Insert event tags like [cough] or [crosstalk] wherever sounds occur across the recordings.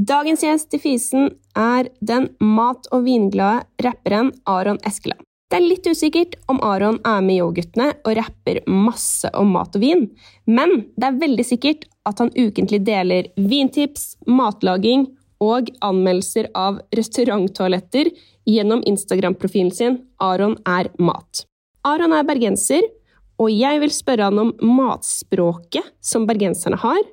Dagens gjest i Fisen er den mat- og vinglade rapperen Aron Eskeland. Det er litt usikkert om Aron er med i Yo-guttene og rapper masse om mat og vin, men det er veldig sikkert at han ukentlig deler vintips, matlaging og anmeldelser av restauranttoaletter gjennom Instagram-profilen sin Aron er mat. Aron er bergenser, og jeg vil spørre han om matspråket som bergenserne har,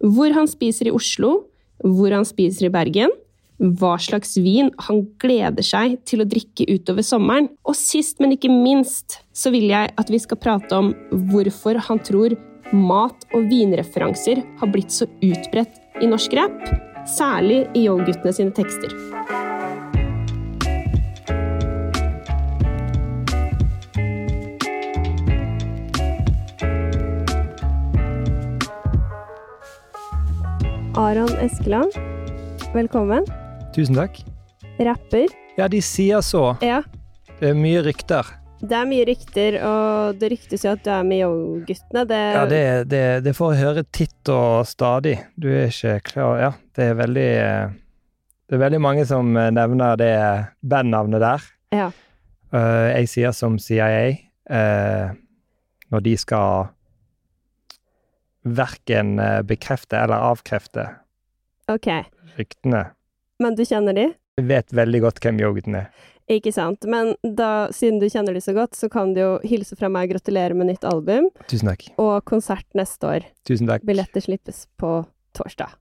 hvor han spiser i Oslo, hvor han spiser i Bergen, hva slags vin han gleder seg til å drikke utover sommeren. Og sist, men ikke minst, så vil jeg at vi skal prate om hvorfor han tror mat- og vinreferanser har blitt så utbredt i norsk rap, særlig i Yo-guttene sine tekster. Aron Eskeland, velkommen. Tusen takk. Rapper. Ja, de sier så. Ja. Det er mye rykter. Det er mye rykter, og det ryktes jo at du er med Yo-guttene. Det... Ja, det, det, det får jeg høre titt og stadig. Du er ikke klar Ja, det er veldig eh, Det er veldig mange som eh, nevner det bandnavnet der. Ja. Uh, jeg sier som CIA uh, når de skal verken bekrefte eller avkrefte Ok. ryktene. Men du kjenner de? Jeg vet veldig godt hvem Yoghurten er. Ikke sant. Men da, siden du kjenner de så godt, så kan du jo hilse fra meg og gratulere med nytt album Tusen takk. og konsert neste år. Tusen takk. Billetter slippes på torsdag.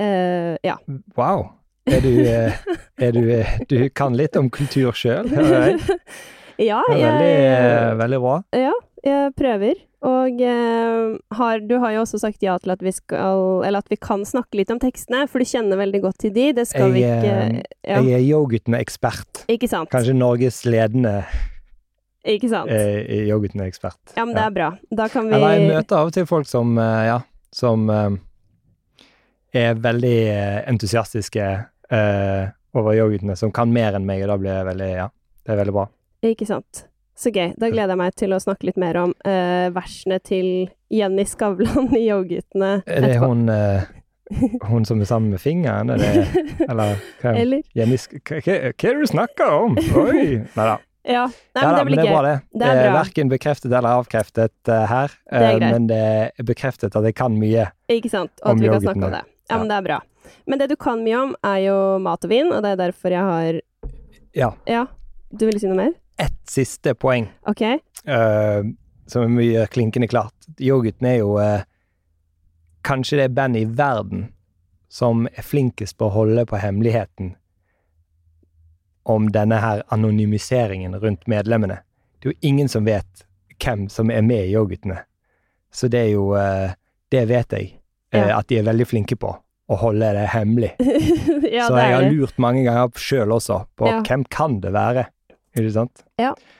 Uh, ja. Wow. Er du, eh, er du, eh, du kan litt om kultur sjøl, [laughs] ja, jeg. Veldig, eh, veldig bra. Ja, jeg prøver. Og eh, har, du har jo også sagt ja til at vi skal Eller at vi kan snakke litt om tekstene, for du kjenner veldig godt til de. Det skal vi Jeg, ikke eh, ja. Jeg er yoghurtene-ekspert. Ikke sant? Kanskje Norges ledende Ikke sant? eh, yoghurtene-ekspert. Ja, men det er bra. Da kan vi Eller jeg møter av og til folk som, eh, ja, som eh, er veldig entusiastiske eh, over yoghurtene, som kan mer enn meg, og da blir jeg veldig Ja, det er veldig bra. Ikke sant. Så gøy. Da gleder jeg meg til å snakke litt mer om uh, versene til Jenny Skavlan i Yo-guttene Er det hun, uh, hun som er sammen med fingeren? Er det, [laughs] eller hva, Eller? Jenny, hva, hva hva er det du snakker om? Oi! Nei da. Ja. Nei, Ja men da, det blir gøy. det er bra, det. Det er er bra. verken bekreftet eller avkreftet uh, her, Det er eh, men det er bekreftet at jeg kan mye. Ikke sant. Og Om at vi kan snakke om det. Ja, men det er bra. Men det du kan mye om, er jo mat og vin, og det er derfor jeg har Ja. Ja. Du ville si noe mer? Ett siste poeng Ok. uh, som er mye klinkende klart. Yoghurten er jo uh, kanskje det bandet i verden som er flinkest på å holde på hemmeligheten om denne her anonymiseringen rundt medlemmene. Det er jo ingen som vet hvem som er med i yoghurtene. Så det er jo uh, Det vet jeg Ja. at de er veldig flinke på. Å holde det hemmelig. [laughs] ja, Så jeg har lurt mange ganger sjøl også på Ja. hvem kan det være. Ikke sant?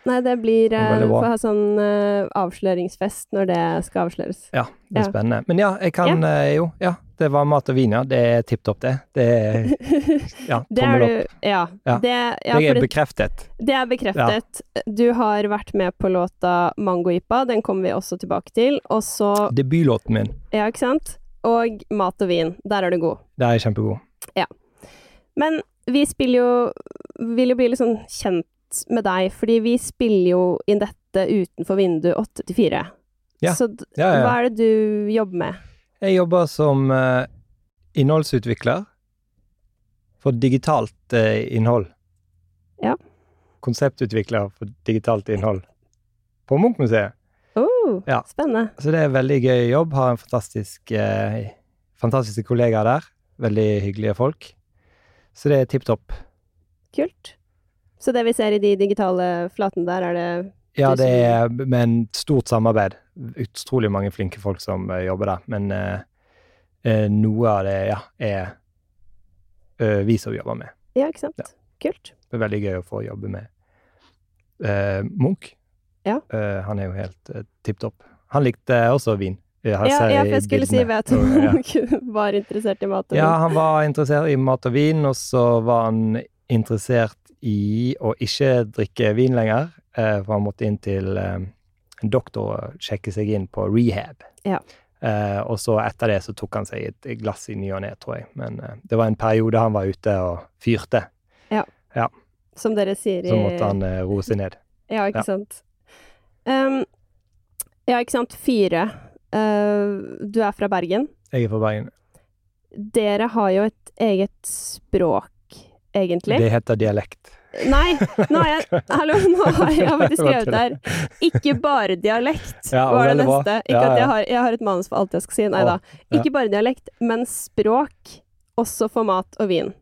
Nei, det blir eh, bra. Får ha sånn uh, avsløringsfest når det skal avsløres. Ja, det er Ja. spennende. Men ja, jeg kan eh, jo Ja, det var mat og vin, ja. Det er tipp topp, det. Det er [laughs] ja, tommel opp. Ja. Ja. Det, ja, det er det, bekreftet. det er bekreftet. Du har vært med på låta Mangoipa, den kommer vi også tilbake til. Og så Debutlåten min, Ja, ikke sant? Og mat og vin. Der er du god. der er jeg kjempegod. Ja. Men vi spiller jo Vil jo bli litt sånn kjent med deg, fordi vi spiller jo inn dette utenfor vinduet åtte til fire. Ja. Så Ja, ja. hva er det du jobber med? Jeg jobber som uh, innholdsutvikler for digitalt uh, innhold. Ja. Konseptutvikler for digitalt innhold på Munchmuseet. Oh, Ja. Spennende. Så det er en veldig gøy jobb. Har en fantastisk, eh, fantastiske kollegaer der. Veldig hyggelige folk. Så det er tipp topp. Kult. Så det vi ser i de digitale flatene der, er det Ja, det er med en stort samarbeid. Utrolig mange flinke folk som eh, jobber der. Men eh, eh, noe av det, ja, er eh, vi som jobber med. Ja, ikke sant? Ja. Kult. Det er veldig gøy å få jobbe med uh, Munch. Ja. Uh, han er jo helt uh, tipp topp. Han likte også vin. Ja, ja, for jeg skulle si vet om han var interessert i mat og vin. Ja, han var interessert i mat og vin, og så var han interessert i å ikke drikke vin lenger, eh, for han måtte inn til eh, en doktor og sjekke seg inn på rehab. Ja. Eh, og så etter det så tok han seg et glass i ny og ne, tror jeg. Men det var en periode han var ute og fyrte. Ja. Som dere sier i Så måtte han roe seg ned. [laughs] Ja, ikke Ja. sant. Um, ja, ikke sant. Fire. Uh, du er fra Bergen. Jeg er fra Bergen. Dere har jo et eget språk, egentlig. Det heter dialekt. Nei, nå har jeg [laughs] Hallo, nå har jeg faktisk skrevet der. Ikke bare dialekt, Ja, var det neste. Ikke Ja, at jeg har, jeg har et manus for alt jeg skal si. Nei da. Ikke bare dialekt, men språk også for mat og vin.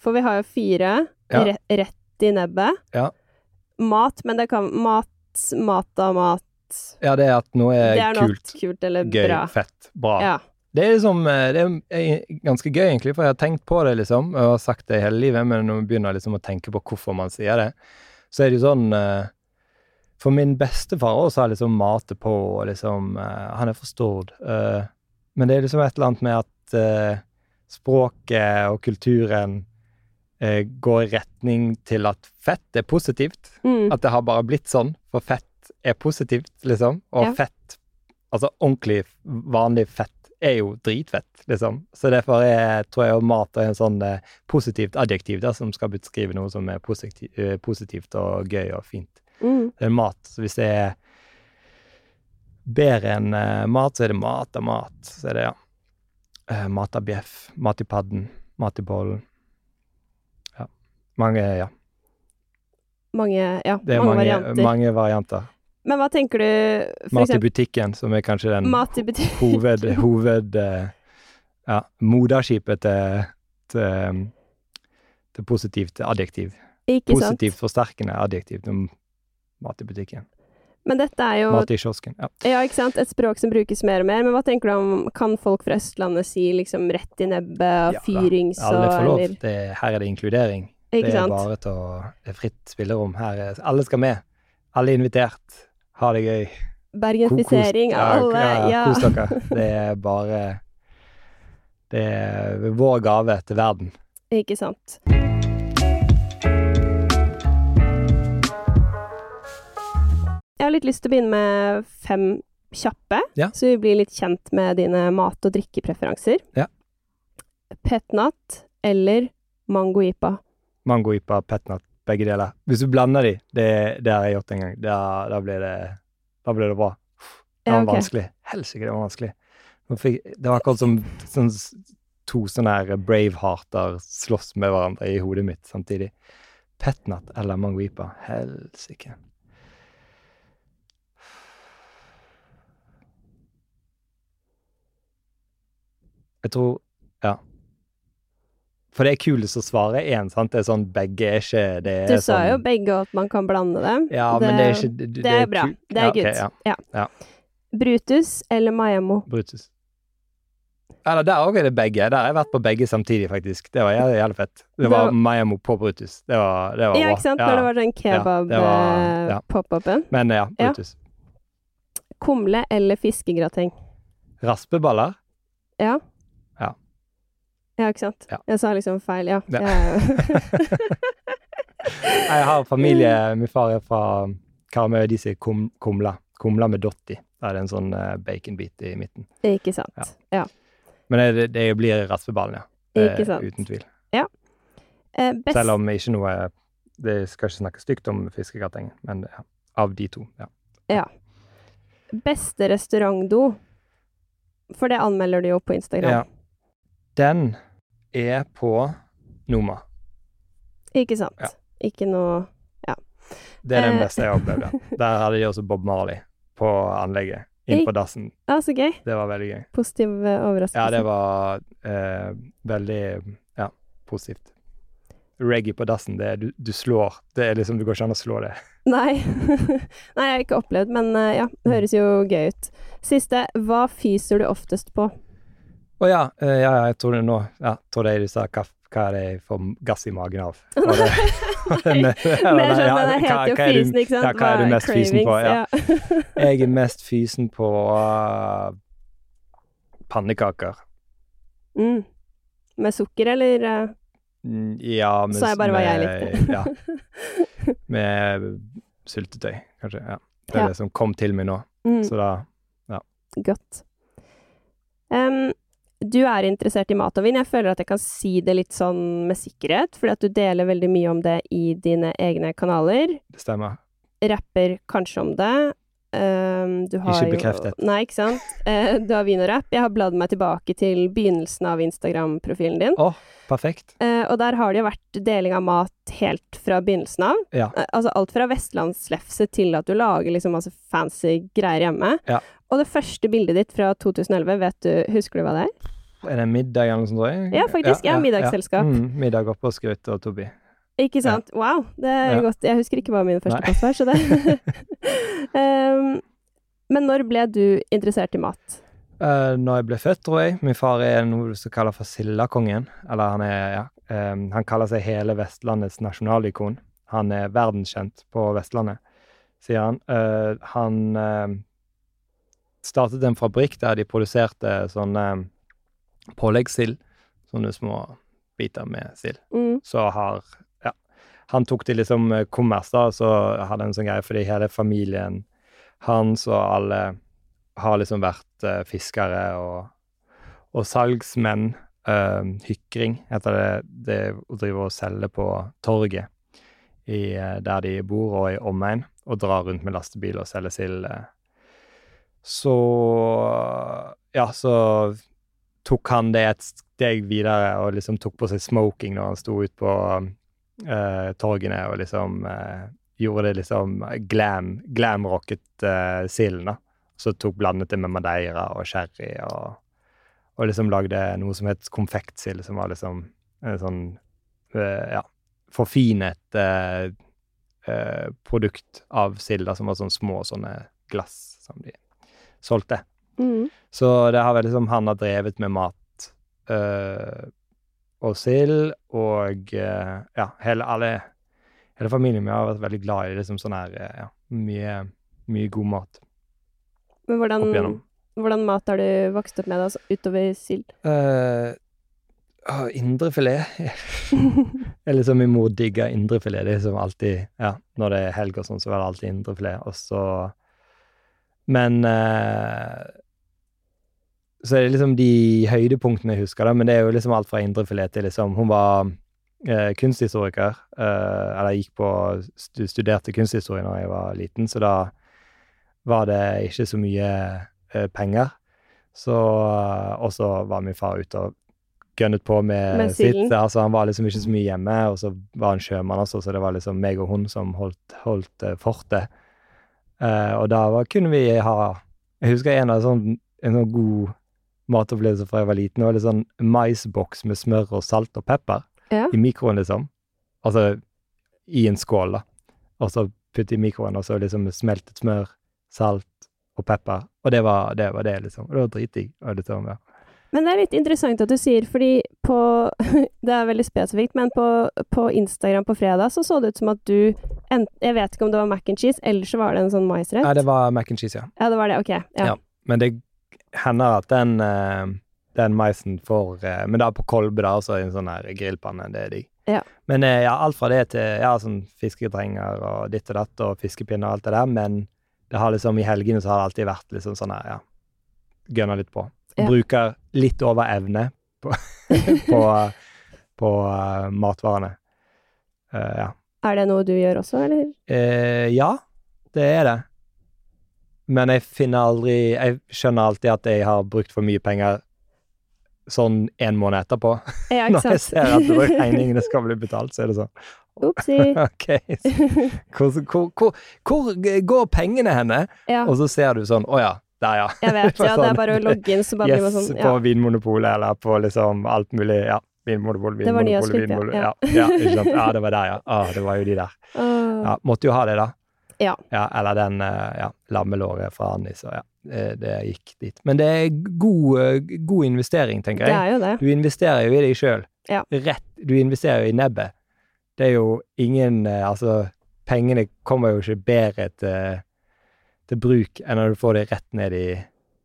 For vi har jo fire re rett i nebbet. Ja. Mat, men det kan Mat, mat av mat. Ja, det er at noe er, Det er kult, kult eller gøy, bra. fett, bra. Ja. Det er liksom eh, Det er ganske gøy, egentlig, for jeg har tenkt på det, liksom. Jeg har sagt det hele livet, men når man begynner liksom å tenke på hvorfor man sier det, så er det jo sånn eh, For min bestefar også har liksom matet på, og liksom eh, Han er for Stord. eh, men det er liksom et eller annet med at språket og kulturen går i retning til at fett er positivt. Mm. At det har bare blitt sånn, for fett er positivt, liksom. Og Ja. fett, altså ordentlig vanlig fett, er jo dritfett, liksom. Så derfor er, tror jeg mat er en sånn eh, positivt adjektiv der, som skal beskrive noe som er positiv, eh, positivt og gøy og fint. Mm. Det er mat. Så hvis det er bedre enn eh, mat, så er det mat av mat. Så er det, ja. Eh, mat av bjeff, mat i padden, mat i bollen. Ja. Mange, ja. Mange, ja, mange, mange, varianter. mange varianter. Men hva tenker du Mat i butikken, som er kanskje den hoved... [laughs] hoved ja, moderskipet til, til, til positivt adjektiv. Ikke sant? Positivt forsterkende adjektiv til mat i butikken. Men dette er jo Mat i kiosken. Ja. Ja, ikke sant? Et språk som brukes mer og mer. Men hva tenker du om Kan folk fra Østlandet si liksom rett i nebbet, Ja fyrings og Alle får lov. Det, her er det inkludering. Ikke det er sant? bare til å Det er fritt spillerom. Her er Alle skal med. Alle er invitert. Ha det gøy. Bergenfisering av alle. Ja. Kos dere. Det er bare Det er vår gave til verden. Ikke sant. Jeg har litt lyst til å begynne med fem kjappe, Ja. så vi blir litt kjent med dine mat- og drikkepreferanser. Ja. Petnat eller mangoipa? Mangoipa, Mango-ipa, petnat, begge deler. Hvis du blander de, det, det har jeg gjort en gang, da, da, blir, det, da blir det bra. Det Ja, var vanskelig. Helsike, det var vanskelig. Fikk, det var akkurat som sånn, to sånne bravehearter slåss med hverandre i hodet mitt samtidig. Petnat eller mango-ipa. Helsike. Jeg tror. For det er kulest å svare én, sant? Det er sånn begge er ikke det er Du sa sånn, jo begge at man kan blande dem. Ja, men det er ikke Det, Det er bra. Det er ja, good. ja. Ja. Ja. Brutus eller Maemmo? Brutus. Eller der òg er det begge. Der har jeg vært på begge samtidig, faktisk. Det var jævlig, fett. Det Det var var- Miami på Brutus. Det var, det var Ja, ikke sant? Når det var sånn det ja. kebab-pop-upen. Men ja. Brutus. Kumle eller fiskegrateng? Raspeballer? Ja. Ja, ikke sant? Ja. Jeg sa liksom feil, ja. Ja. [laughs] Jeg- har familie Min far er fra Karmøy. De sier kum, kumla. Kumla med dotti. Da er det en sånn eh, baconbit i midten. ikke sant. Ja. Ja. Men det, det blir raspeballen, ja. Eh, Ikke sant. Uten tvil. Eh, best, Selv om ikke noe Det skal ikke snakke stygt om fiskegrateng, men ja, av de to, ja. Beste restaurantdo? For det anmelder du jo på Instagram. Ja. Den er på Noma. Ikke sant? Ja. Ikke noe Ja. Det er den Eh. beste jeg opplevde. [laughs] Der hadde de også Bob Marley på anlegget. Inn på dassen. Ja, så gøy. Det var veldig gøy. Positiv eh, overraskelse. Ja, det var eh, veldig ja, positivt. Reggae på dassen, det er du, du slår Det er liksom, du går ikke an å slå det. [laughs] Nei. [laughs] Nei, jeg har ikke opplevd, men eh, ja, det høres jo gøy ut. Siste. Hva fyser du oftest på? Å ja, eh, ja, ja, jeg tror det nå Ja, tror det du sa hva, hva er det jeg får gass i magen av? [laughs] [laughs] Nei, det, det, sånn, ja, den hva- heter jo fysen, ikke sant? ja, hva er du mest fysen på? Ja. [laughs] Jeg er mest fysen på uh, pannekaker. mm. Med sukker, eller? Uh, Ja, med, Så jeg bare hva jeg likte. Ja, med syltetøy, kanskje. Ja. Det er Ja. det som kom til meg nå. Mm. Så da Ja. Godt. Em, du er interessert i mat og vin. Jeg føler at jeg kan si det litt sånn med sikkerhet, fordi at du deler veldig mye om det i dine egne kanaler. Det stemmer. Rapper kanskje om det. Um, du har Ikke bekreftet. Jo, nei, ikke sant. Uh, du har vin og rapp. Jeg har bladd meg tilbake til begynnelsen av Instagram-profilen din. Oh, perfekt. Uh, og der har det jo vært deling av mat helt fra begynnelsen av. Ja. Uh, altså alt fra vestlandslefse til at du lager liksom masse fancy greier hjemme. Ja. Og det første bildet ditt fra 2011, vet du, husker du hva det er? Er det middag eller noe sånt, tror jeg? Ja, faktisk. Ja, middagsselskap. Mm, middag oppe og Skrutt og Tobi. Ikke sant? Wow, det er Ja. godt. Jeg husker ikke hva min Nei. førsteplass var, så det um, [laughs] Men når ble du interessert i mat? Uh, når jeg ble født, tror jeg. Min far er noe som kaller for Sildakongen. Eller han er, ja. Um, han kaller seg hele Vestlandets nasjonalikon. Han er verdenskjent på Vestlandet, sier han. Uh, han uh, startet en fabrikk der de produserte sånne påleggssild. Sånne små biter med sild. Mm. Så har Ja. Han tok til liksom eh, kommers, da, så hadde en sånn greie fordi hele familien hans og alle har liksom vært uh, fiskere og, og salgsmenn. Uh, hykring heter det, det å drive og selge på torget i, der de bor, og i omegn, og dra rundt med lastebil og selge sild. Så Ja, så tok han det et steg videre og liksom tok på seg smoking når han sto ut på uh, torgene og liksom uh, gjorde det liksom glam, glamrocket uh, silden, da. Så tok blandet det med madeira og sherry og, og liksom lagde noe som het konfektsild, som var liksom en sånn uh, ja, forfinet uh, eh, produkt av silda, som var sånn små sånne glass som de solgte. Mm. Så det har liksom Han har drevet med mat øh, og sild, og øh, ja, hele, alle, hele familien min har vært veldig glad i liksom sånn her øh, ja, mye, mye god mat Men hvordan, hvordan mat har du vokst opp med, da, utover sild? Uh, indrefilet [laughs] eller liksom Min mor digger indrefilet. Det er liksom alltid Ja, når det er helg og sånn, så er det alltid indrefilet. Og så Men eh, Så er det liksom de høydepunktene jeg husker, da. Men det er jo liksom alt fra indrefilet til liksom Hun var eh, kunsthistoriker. eh, eller gikk på stu, Studerte kunsthistorie da jeg var liten, så da var det ikke så mye eh, penger. Så Og så var min far ute og gønnet på med, Med sitt. Altså, han var liksom ikke så mye hjemme, og så var han sjømann også, så det var liksom meg og hun som holdt, holdt eh, fortet. Eh, og da var, kunne vi ha Jeg husker en av sånn, en sånn god matopplevelse fra jeg var liten. Det var litt sånn maisboks med smør og salt og pepper Ja. i mikroen, liksom. Altså i en skål, da. Og så putte i mikroen, og så liksom smeltet smør, salt og pepper. Og det var det, var det liksom. Og det var dritdigg. Liksom, ja. Men det er litt interessant at du sier, fordi på [laughs] Det er veldig spesifikt, men på, på Instagram på fredag så så det ut som at du ent, Jeg vet ikke om det var mac and cheese, eller så var det en sånn maisrett. Nei, det var mac and cheese, ja. Ja, det var det. Ok. Ja. Ja. Men det hender at den, eh, den maisen får eh, Men da på kolbe, da, altså i en sånn her grillpanne. Det er digg. Ja. Men eh, ja, alt fra det til ja, sånn fisketrenger og ditt og datt og fiskepinner og alt det der, men det har liksom i helgene så har det alltid vært liksom sånn her, ja Gønna litt på. Ja. Bruker litt over evne på, [laughs] på, på uh, matvarene. Uh, ja. Er det noe du gjør også, eller? Uh, ja, det er det. Men jeg finner aldri Jeg skjønner alltid at jeg har brukt for mye penger sånn en måned etterpå. Ja, [laughs] Når jeg ser at regningene skal bli betalt, så er det sånn Opsi. [laughs] okay, så hvor, hvor, hvor, hvor går pengene henne? Ja, Og så ser du sånn Å ja, der, ja. jeg vet. Ja, [laughs] det er bare å logge inn, så bare blir Yes, man sånn på ja. Vinmonopolet eller på liksom alt mulig. Ja. Vinmonopol, Vinmonopol, ja. Vinmonopol. Ja. Ja, ja, det var der, ja. Ah, det var jo de der. Ja, måtte jo ha det, da. Ja. eller den eh, ja, lammelåret fra Annis. ja. Det, det gikk dit. Men det er god, eh, god investering, tenker jeg. Det er jo det. Du investerer jo i deg sjøl. Ja. Rett. Du investerer jo i nebbet. Det er jo ingen eh, Altså, pengene kommer jo ikke bedre til, til bruk enn når du får det rett ned i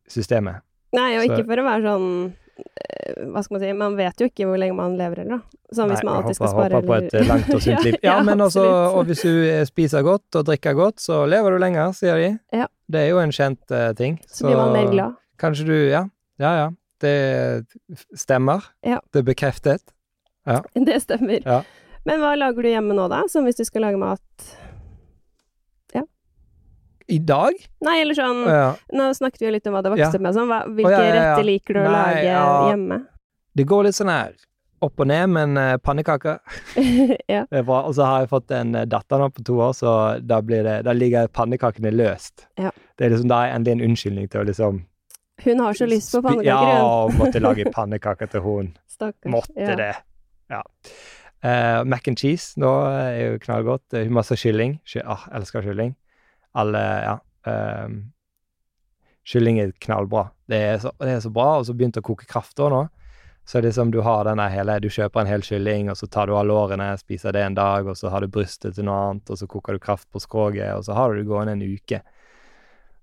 systemet. Nei, og Så- ikke for å være sånn Hva skal man si Man vet jo ikke hvor lenge man lever heller, da. Sånn hvis man alltid skal spare håper på et eh, langt og sunt [laughs] liv. Ja, Ja, men også, og hvis du eh, spiser godt og drikker godt, så lever du lenger, sier de. Ja. Det er jo en kjent uh, ting. Så blir man mer glad. Kanskje du Ja, ja, ja. det stemmer. Ja. Det er bekreftet. Det stemmer. Ja. Men hva lager du hjemme nå, da? Som hvis du skal lage mat I dag? Nei, eller sånn Ja. Nå snakket vi jo litt om hva det vokste Ja. med sånn. Hva- Hvilke oh, ja, retter liker du å Nei, lage ja. hjemme? Det går litt sånn her opp og ned, men uh, pannekaker [laughs] ja. det er bra. Og så har jeg fått en eh, datter nå på to år, så da, blir det, da ligger pannekakene løst. Ja. Det er liksom, da er endelig en unnskyldning til å liksom Hun har så lyst på pannekaker, Ja, og måtte lage pannekaker til hun. [laughs] Stakkars. Måtte det. Ja. Uh, mac and cheese nå er jo knallgodt. Masse kylling. Ky ah, elsker kylling. Alle, ja. Um, kylling er knallbra. Det er, så, det er så bra. Og så begynte å koke kraft òg nå. Så det er liksom du har denne hele Du kjøper en hel kylling, og så tar du av lårene, spiser det en dag, og så har du brystet til noe annet, og så koker du kraft på skroget, og så har du det gående en uke.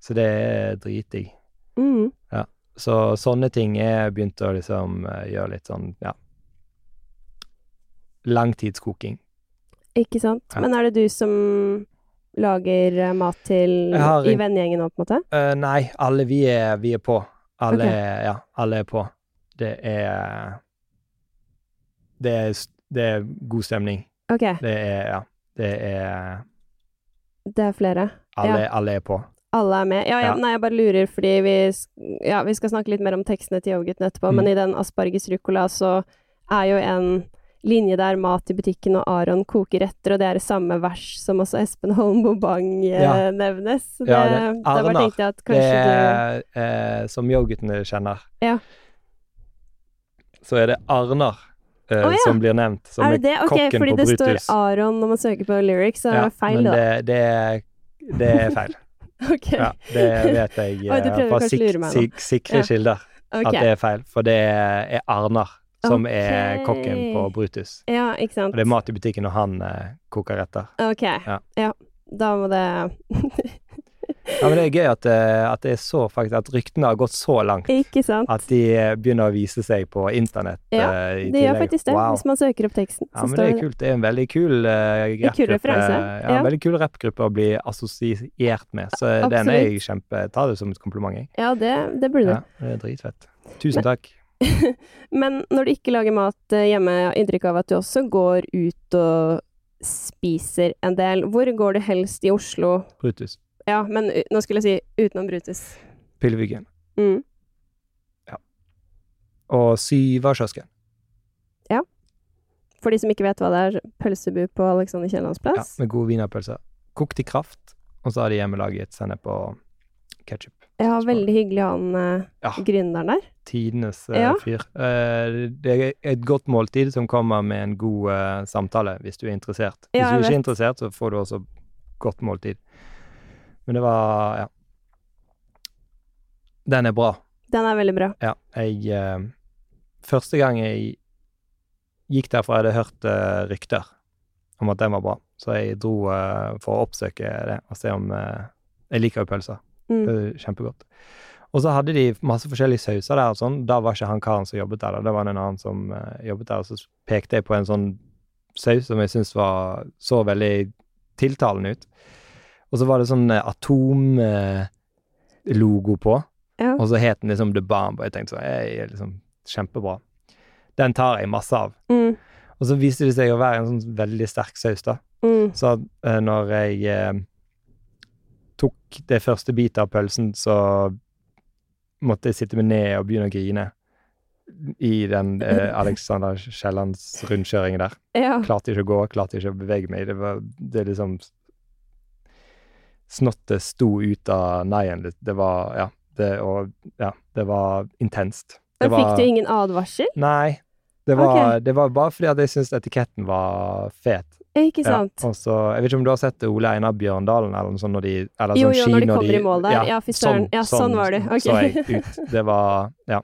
Så det er dritdigg. Mm. Så sånne ting er begynt å liksom eh, gjøre litt sånn, ja Langtidskoking. Ikke sant. Ja. Men er det du som lager eh, mat til har i en- vennegjengen nå, på en måte? Uh, nei, alle vi er, vi er på. Alle, okay. ja, alle er på. Det er det er, det er god stemning. Ok, Det er, ja. Det er det er flere. Alle, alle er på. Alle er med. Ja, ja, Ja. nei, jeg bare lurer, fordi vi, ja, vi skal snakke litt mer om tekstene til yoghurten etterpå, Mm. men i den asparges rucola så er jo en linje der mat i butikken og Aron koker etter', og det er det samme vers som også Espen Holm Bang eh, Ja. nevnes. Det, Ja, det- bare Arnar, tenkte jeg at Det er eh, som yoghurtene kjenner. Ja. Så er det Arnar eh, oh, ja. som blir nevnt, som Er det det? Ok, kokken fordi på det står Brutus. Aron når man søker på lyrics, så er det feil, men da. det, det, er, det er feil. [laughs] Ok. Ja, det vet jeg Oi, du eh, fra sik sik sikre Ja. kilder okay. at det er feil, for det er Arnar som er kokken på Brutus. Ja, ikke sant. Og det er mat i butikken når han eh, koker retter. Ok. Ja. ja. Da må det [laughs] Ja, men det er gøy at, eh, at det er så faktisk at ryktene har gått så langt Ikke sant? at de eh, begynner å vise seg på internett Ja, uh, Det gjør faktisk det, Wow. hvis man søker opp teksten. Ja, men det er kult. Det er en veldig kul uh, rappgruppe. Ja, ja. en veldig kul rappgruppe å bli assosiert med. Så den er jeg kjempe tar det som et kompliment, jeg. Ja, det, det burde du. Ja, det er dritfett. Tusen Men- takk. [laughs] Men når du ikke lager mat eh, hjemme, jeg har inntrykk av at du også går ut og spiser en del. Hvor går du helst i Oslo? Brutus. Ja, men nå skulle jeg si utenom Brutus. Pilleviggen. Mm. Og Syverkiosken. For de som ikke vet hva det er, pølsebu på Alexander Kiellands Ja, med gode wienerpølser. Kokt i kraft, og så har de hjemmelaget sennep og ketsjup. Ja, veldig hyggelig han eh, Ja. gründeren der. Tidenes uh, Ja. fyr. Uh, det er et godt måltid som kommer med en god uh, samtale, hvis du er interessert. Hvis Ja, du ikke er interessert, så får du også godt måltid. Men det var Ja. Den er bra. Den er veldig bra. Ja. Jeg Første gang jeg gikk der, for jeg hadde hørt rykter om at den var bra, så jeg dro for å oppsøke det og se om Jeg liker jo pølser. Mm. Det er kjempegodt. Og så hadde de masse forskjellige sauser der og sånn. Da var ikke han karen som jobbet der, da. det var en annen som uh, jobbet der. Og så pekte jeg på en sånn saus som jeg syntes var så veldig tiltalende ut. Og så var det sånn atomlogo på, Ja. og så het den liksom The Bomb, og jeg tenkte sånn, jeg er liksom kjempebra. Den tar jeg masse av. Mm. Og så viste det seg å være en sånn veldig sterk saus, da. Mm. Så eh, når jeg eh, tok det første bitet av pølsen, så måtte jeg sitte meg ned og begynne å grine i den [laughs] eh, Alexander Kiellands rundkjøring der. Ja. Klarte ikke å gå, klarte ikke å bevege meg. Det var det liksom Snottet sto ut av neien litt. Det var Ja. Det, og, ja, det var intenst. Det Men fikk var- du ingen advarsel? Nei. Det var, det var bare fordi at jeg syntes etiketten var fet. Ikke sant? Ja, også, jeg vet ikke om du har sett Ole Einar Bjørndalen eller noe sånt når de eller Jo, sånn jo, ski når de kommer i mål der. Ja, fy søren. Ja, sånn var det. Okay. Så jeg ut. Det var Ja.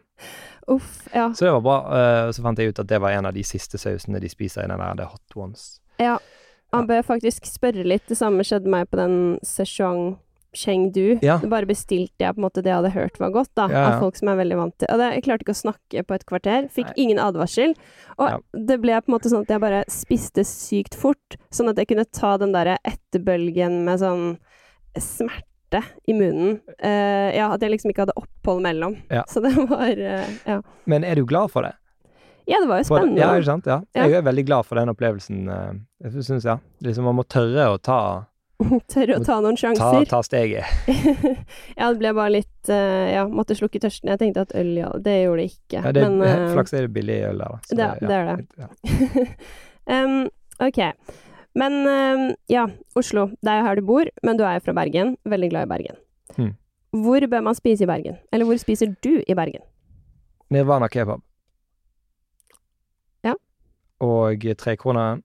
Uff, ja. Så det var bra. Uh, så fant jeg ut at det var en av de siste sausene de spiser i den der The Hot Ones. Ja. Han bør faktisk spørre litt. Det samme skjedde meg på den Szechuan Chengdu. Ja. Bare bestilte jeg på en måte det jeg hadde hørt var godt, da, Ja, ja. av folk som er veldig vant til Og det, Jeg klarte ikke å snakke på et kvarter. Fikk Nei. ingen advarsel. Og det ble på en måte sånn at jeg bare spiste sykt fort, sånn at jeg kunne ta den derre etterbølgen med sånn smerte i munnen. Eh, ja, at jeg liksom ikke hadde opphold mellom. Så det var uh, Ja. Men er du glad for det? Ja, det var jo spennende. Ja, ikke sant? Ja. Jeg er veldig glad for den opplevelsen. eh, Jeg syns, ja. Liksom man må tørre å ta, [laughs] Tørre å ta noen sjanser. ta steget. [laughs] ja, det ble bare litt uh, Ja, måtte slukke tørsten. Jeg tenkte at øl, ja. Det gjorde det ikke. Ja, det, men uh, [laughs] flaks er det billig øl der, da. Så det er- det er det. Ja. um, ok. Men um, ja, Oslo. Det er her du bor, men du er jo fra Bergen. Veldig glad i Bergen. Hmm. Hvor bør man spise i Bergen? Eller hvor spiser du i Bergen? Nirvana kebab. Ja. Og trekroner.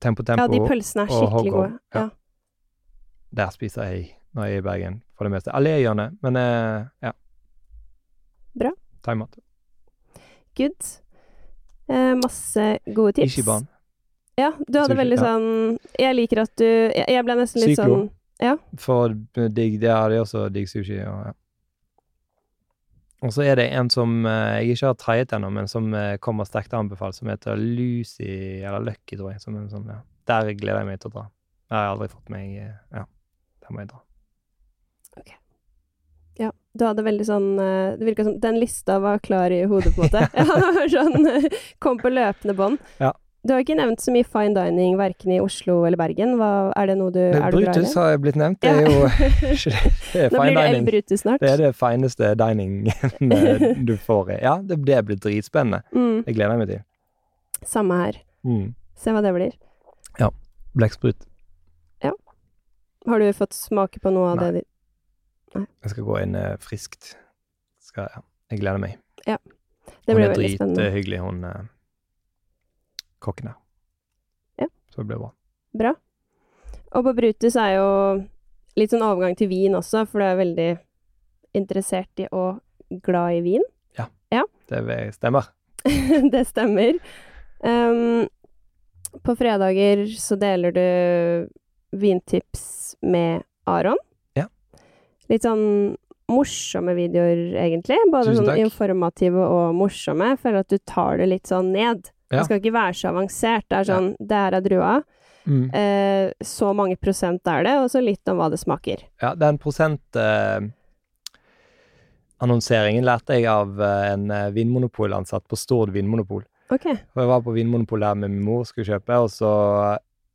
Tempo Tempo. Ja, de pølsene er skikkelig gode. Ja. Der spiser jeg når jeg er i Bergen, for det meste. Alléhjørnet, men eh, ja. Bra. Thaimat. Good. Eh, masse gode tips. Ishiban. Ja, du hadde Sushi, veldig ja. sånn Jeg liker at du Jeg, ble nesten litt Syklo. sånn For digg, det er det også digg sushi. Og, ja. Og så er det en som eh, jeg ikke har treiet ennå, men som eh, kommer sterkt anbefalt, som heter Lucy, eller Lucky, tror jeg. Som en sånn, ja. Der gleder jeg meg til å dra. Det har jeg aldri fått meg eh, Ja, der må jeg dra. Ja, du hadde veldig sånn Det virka som Den lista var klar i hodet, på en måte. [laughs] [laughs] Ja, sånn Kom på løpende bånd. Ja. Du har ikke nevnt så mye fine dining verken i Oslo eller Bergen. Hva, er det noe du Det, Er du Brutus har har blitt nevnt. Det er jo [laughs] [laughs] det. Er Nå blir det El. Brutus snart. Det er det fineste diningen [laughs] du får i. Ja, det, det blir dritspennende. Mm, Det gleder jeg meg til. samme her. Mm. Se hva det blir. Ja. Blekksprut. Har du fått smake på noe av Nei. det? Nei. Jeg skal gå inn uh, friskt. Skal, ja. Jeg gleder meg. Ja. Det blir veldig spennende. Hun er drithyggelig, hun eh, kokken her. Ja. Så det ble bra. Bra. Og på Brutus er jo litt sånn overgang til vin også, for du er veldig interessert i og glad i vin. Ja, [laughs] Det stemmer. det stemmer. Um, på fredager så deler du vintips med Aron. Ja. Litt sånn morsomme videoer, egentlig. Både sånn informative og morsomme. Jeg føler at du tar det litt sånn ned. Ja. Det skal ikke være så avansert. Det er sånn Det her er drua. Mm. Eh, så mange prosent er det, og så litt om hva det smaker. Ja, den prosentannonseringen lærte jeg av eh, en eh, vinmonopolansatt på Stord vinmonopol. Ok. For jeg var på vinmonopol der med min mor skulle kjøpe, og så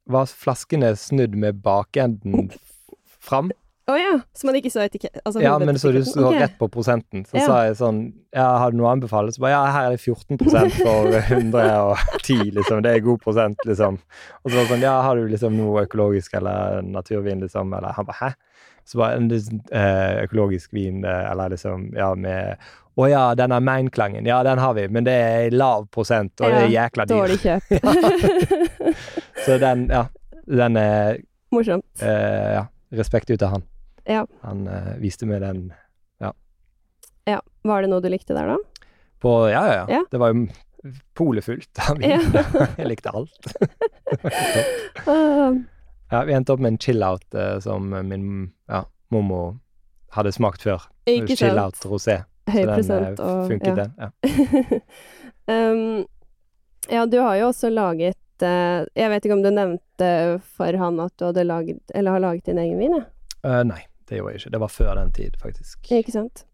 var flaskene snudd med bakenden [laughs] fram. Å ja! Så man ikke så etikett... Altså, Ja, men så du så Ok. rett på prosenten. Så Ja. sa jeg sånn Ja, har du noe å anbefale? Så bare ja, her er det 14 for [laughs] 110, liksom. Det er god prosent, liksom. Og så var det sånn ja, har du liksom noe økologisk eller naturvin, liksom? Eller han bare hæ? Så bare en liksom, eh, økologisk vin, eh, eller liksom ja, med å ja, den er Main-klangen. Ja, den har vi, men det er lav prosent, og det er jækla dyr. Dårlig kjøp. [laughs] Så den, ja, den er Morsomt. eh, Ja, respekt ut av han. Ja. Han eh, viste meg den ja. ja. Var det noe du likte der, da? på Ja, ja, ja. Det var jo polet fullt av vin. [laughs] Jeg likte alt. [laughs] [laughs] Ja, vi endte opp med en chill-out eh, som min ja, mormor hadde smakt før. ikke sant? Chill-out rosé. Høy Så den eh, funket, ja. den. Ja. um, ja, du har jo også laget eh, Jeg vet ikke om du nevnte for han at du hadde laget, eller har laget din egen vin, ja? Uh, nei, det gjorde jeg ikke. Det var før den tid, faktisk. Ikke sant?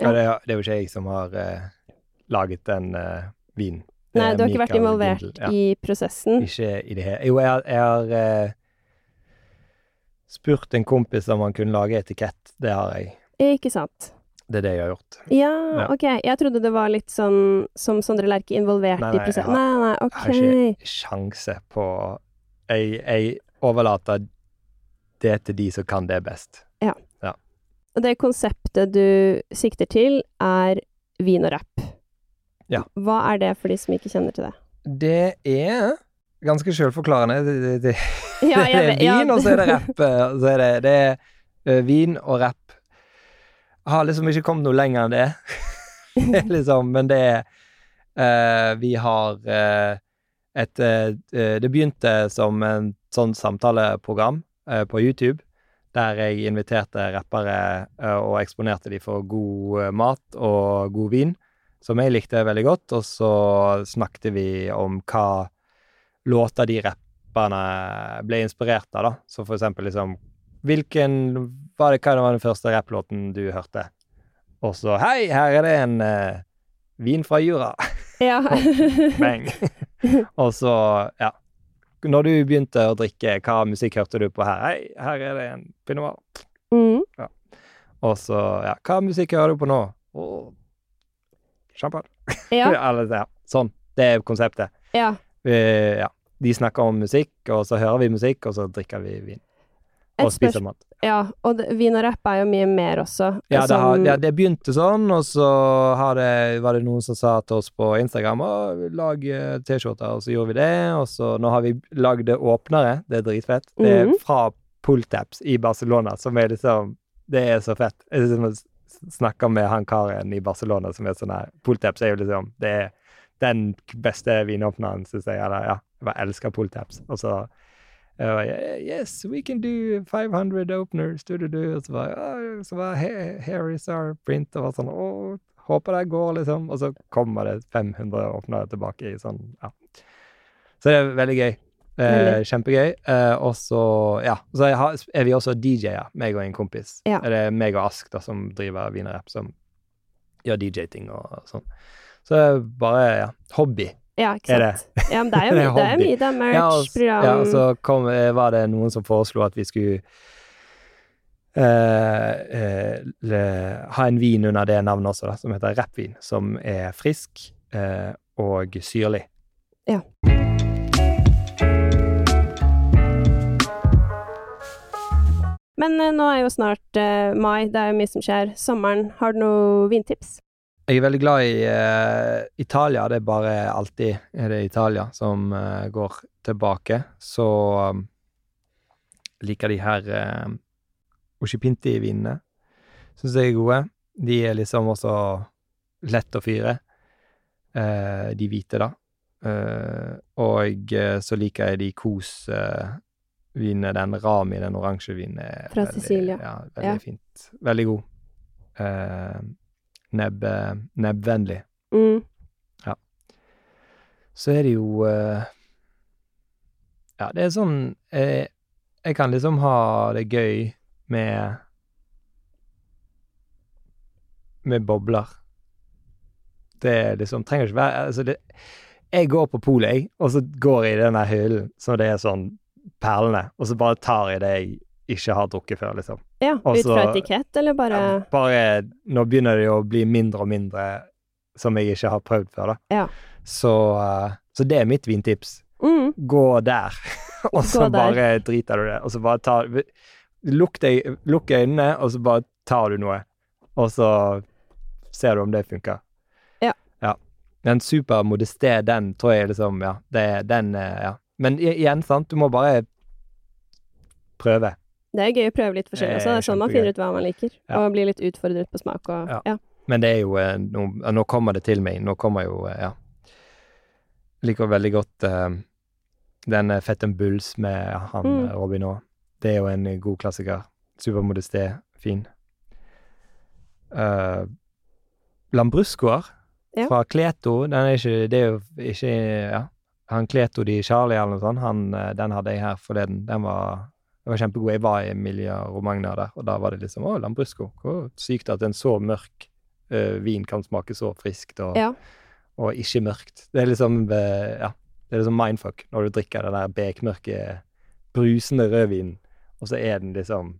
Ja. det, det er jo ikke jeg som har eh, laget den uh, vinen. Nei, er du har ikke vært involvert Gindel. Ja. i prosessen. Ikke i det hele Jo, jeg, har- jeg har eh, spurt en kompis om han kunne lage etikett. Det har jeg. Ikke sant? Det er det jeg har gjort. Ja, Ja. ok. Jeg trodde det var litt sånn som Sondre Lerche, involvert Nei, i prosessen. Nei, Nei, ok. Jeg har ikke sjanse på Jeg, jeg overlater det til de som kan det best. Det konseptet du sikter til, er vin og rapp. Ja. Hva er det for de som ikke kjenner til det? Det er ganske sjølforklarende. Det, det, det, [laughs] Ja, det er vin, ja, og så er det rapp. [laughs] Så er det, det er vin og rapp. Jeg har liksom ikke kommet noe lenger enn det. [laughs] liksom, men det er uh, Vi har uh, et uh, Det begynte som en sånn samtaleprogram på YouTube. Der jeg inviterte rappere eh, og eksponerte de for god eh, mat og god vin, som jeg likte veldig godt. Og så snakket vi om hva låter de rapperne ble inspirert av, da. Så for eksempel liksom hvilken var det, Hva var den første rapplåten du hørte? Og så Hei, her er det en uh, vin fra Jura. Ja. [laughs] Bang. [laughs] og så, ja. Når du begynte å drikke, hva musikk hørte du på her? Hei, her er det en pinot noir. mm. Og så, ja, hva musikk hører du på nå? Å, champagne. ja. [laughs] Eller, ja, sånn. Det er konseptet. ja. Uh, ja. De snakker om musikk, og så hører vi musikk, og så drikker vi vin. Og spiser mat. Ja, og vin og rapp er jo mye mer også. Ja, det, har, ja, det, det begynte sånn, og så har det, var det noen som sa til oss på Instagram å, lag eh, T-skjorter, og så gjorde vi det. Og så nå har vi lagd åpnere, det er dritfett. Det er Mhm. fra Pultaps i Barcelona, som er liksom Det er så fett. Jeg liksom snakker med han karen i Barcelona som er sånn her Pultaps er jo liksom Det er den beste vinåpneren, syns jeg. Eller ja, jeg bare elsker Pultaps. Og så jeg var, Yes, we can do 500 openers. Du, du, du. Og så var, «Ah», så var here, here is our print. Og var sånn Å, håper det går, liksom. Og så kommer det 500 åpnere tilbake i sånn, ja. Så det er veldig gøy. Eh, kjempegøy. Eh, og så, ja. Så har, er vi også DJ-er, meg og en kompis. Ja. Det er meg og Ask da, som driver Wienerrap, som gjør DJ-ting og sånn. Så det er bare ja, hobby. Ja, ikke sant. det? Ja, men det er jo [laughs] Det mye, det er mye, det er merch-program. ja, og så kom, eh, var det noen som foreslo at vi skulle Uh, uh, le, ha en vin under det navnet også, da, som heter rappvin, som er frisk uh, og syrlig. Ja. Men nå er jo snart mai, det er jo mye som skjer. Sommeren, har du noe vintips? Jeg er veldig glad i uh, Italia. Det er bare alltid er det Italia som uh, går tilbake. Så um, liker de her uh, Oshipinti-vinene. Syns jeg er gode. De er liksom også lett å fyre. Uh, de hvite, da. Eh, og eh, så liker jeg de Kos-vinene. den Rami, den oransje vinen, er Fra veldig, Sicilia. Ja, veldig Ja. fint. Veldig god. Eh, nebb, nebbvennlig. Mm. Så er det jo eh, Ja, det er sånn jeg, Jeg kan liksom ha det gøy med Med bobler. Det er liksom Trenger ikke være Altså, det Jeg går på polet, jeg, og så går jeg i den der hyllen så det er sånn perlene, og så bare tar jeg det jeg ikke har drukket før, liksom. Ja, Også, ut fra etikett, eller bare Ja, bare Nå begynner det jo å bli mindre og mindre som jeg ikke har prøvd før, da. Ja. Så, eh, så det er mitt vintips. mm. Gå der, [laughs] og så Gå der. bare driter du det. Og så bare tar Lukk, lukk øynene, og så bare tar du noe. Og så ser du om det funker. Ja. ja. Den super modesté, den tror jeg liksom Ja, det, den eh, Ja. Men igjen, sant, du må bare prøve. Det er gøy å prøve litt forskjellig også. Det er sånn man finner ut hva man liker, Ja. og blir litt utfordret på smak og Ja. ja. Men det er jo eh, nå, nå kommer det til meg. Nå kommer jo Ja. Ja. Liker veldig godt uh, den eh, Fetten Bulls med han Mm. eh, Robin òg. Det er jo en eh, god klassiker. Supermodesté, fin. Uh, Lambruscoer Ja. fra Kleto. Den er ikke Det er jo ikke Ja. Han Kleto di Charlie eller noe sånt, han, eh, den hadde jeg her forleden. Den var det var kjempegode. Jeg var i Emilia Romagna der, og da var det liksom Å, Lambrusco. Hvor sykt at en så mørk uh, vin kan smake så friskt og, Ja. og ikke mørkt. Det er liksom uh, Ja. Det er liksom mindfuck når du drikker den der bekmørke, brusende rødvinen, og så er den liksom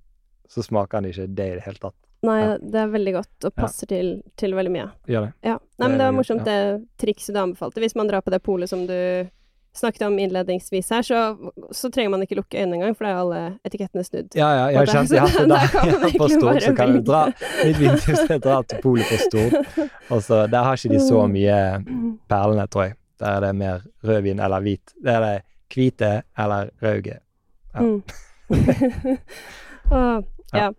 Så smaker den ikke det i det hele tatt. Nei, Ja. det er veldig godt og Ja. passer til, til veldig mye. Gjør det. Ja. Nei, men Det var veldig morsomt det trikset du anbefalte. Hvis man drar på det polet som du snakket om innledningsvis her, så, så trenger man ikke lukke øynene engang, for da er alle etikettene snudd. Ja, ja, jeg Og [laughs] da, kan man ja, [laughs] på stort, så kan du dra. [laughs] Mitt vintips er å dra til polet på stort. Og så Der har ikke de så mye perlene, tror jeg. Der er det mer rødvin eller hvit. Der er det hvite eller rauge. Ja. Mm. Åh, ja.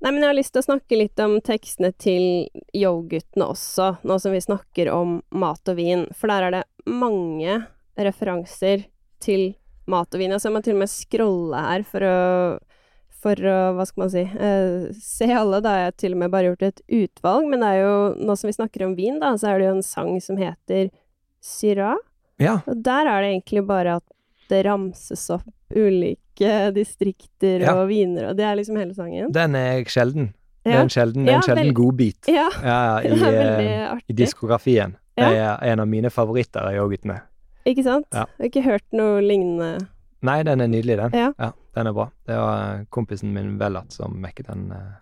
Nei, men jeg har lyst til å snakke litt om tekstene til Yo-guttene også, nå som vi snakker om mat og vin. For der er det mange referanser til mat og vin. Altså, jeg må til og med scrolle her for å for å, hva skal man si, eh, se alle. Da har jeg til og med bare gjort et utvalg, men det er jo, nå som vi snakker om vin, da, så er det jo en sang som heter Syrah. Ja. Og der er det egentlig bare at det ramses opp ulike distrikter Ja. og viner, og det er liksom hele sangen. Den er sjelden. Det er en sjelden, en Ja, sjelden vel- godbit ja [laughs] i, eh, i diskografien. Det er en av mine favoritter jeg har av Yoghurtene. Ikke sant? Ja. Jeg har ikke hørt noe lignende. Nei, den er nydelig, den. Ja. den er bra. Det var eh, kompisen min Vellat som mekket den uh,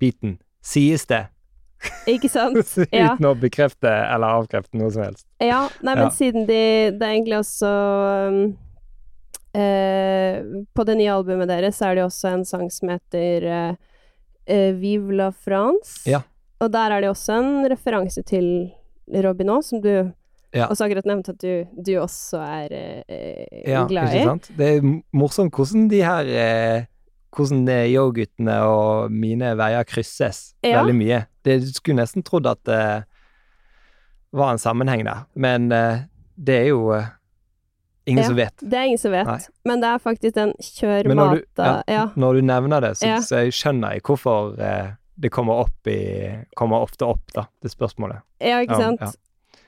biten. Sies det! Ikke sant? [laughs] Ja. Uten å bekrefte eller avkrefte noe som helst. Ja, nei, men Ja. siden de Det er egentlig også um, uh, På det nye albumet deres så er det også en sang som heter uh, Vive la France. Ja. Og der er det også en referanse til Robinot, som du Ja. også akkurat nevnt at du, du også er eh, Ja, glad ikke i. sant? Det er morsomt hvordan de her eh, Hvordan eh, yo-guttene og mine veier krysses Ja. veldig mye. Det du skulle nesten trodd at det var en sammenheng der, men eh, det er jo eh, ingen Ja. som vet. Det er ingen som vet, Nei. men det er faktisk den kjør Men når du, ja, ja. når du nevner det, så, Ja. så jeg skjønner jeg hvorfor eh, det kommer opp i Kommer ofte opp, da, det spørsmålet. Ja, ikke Ja, sant?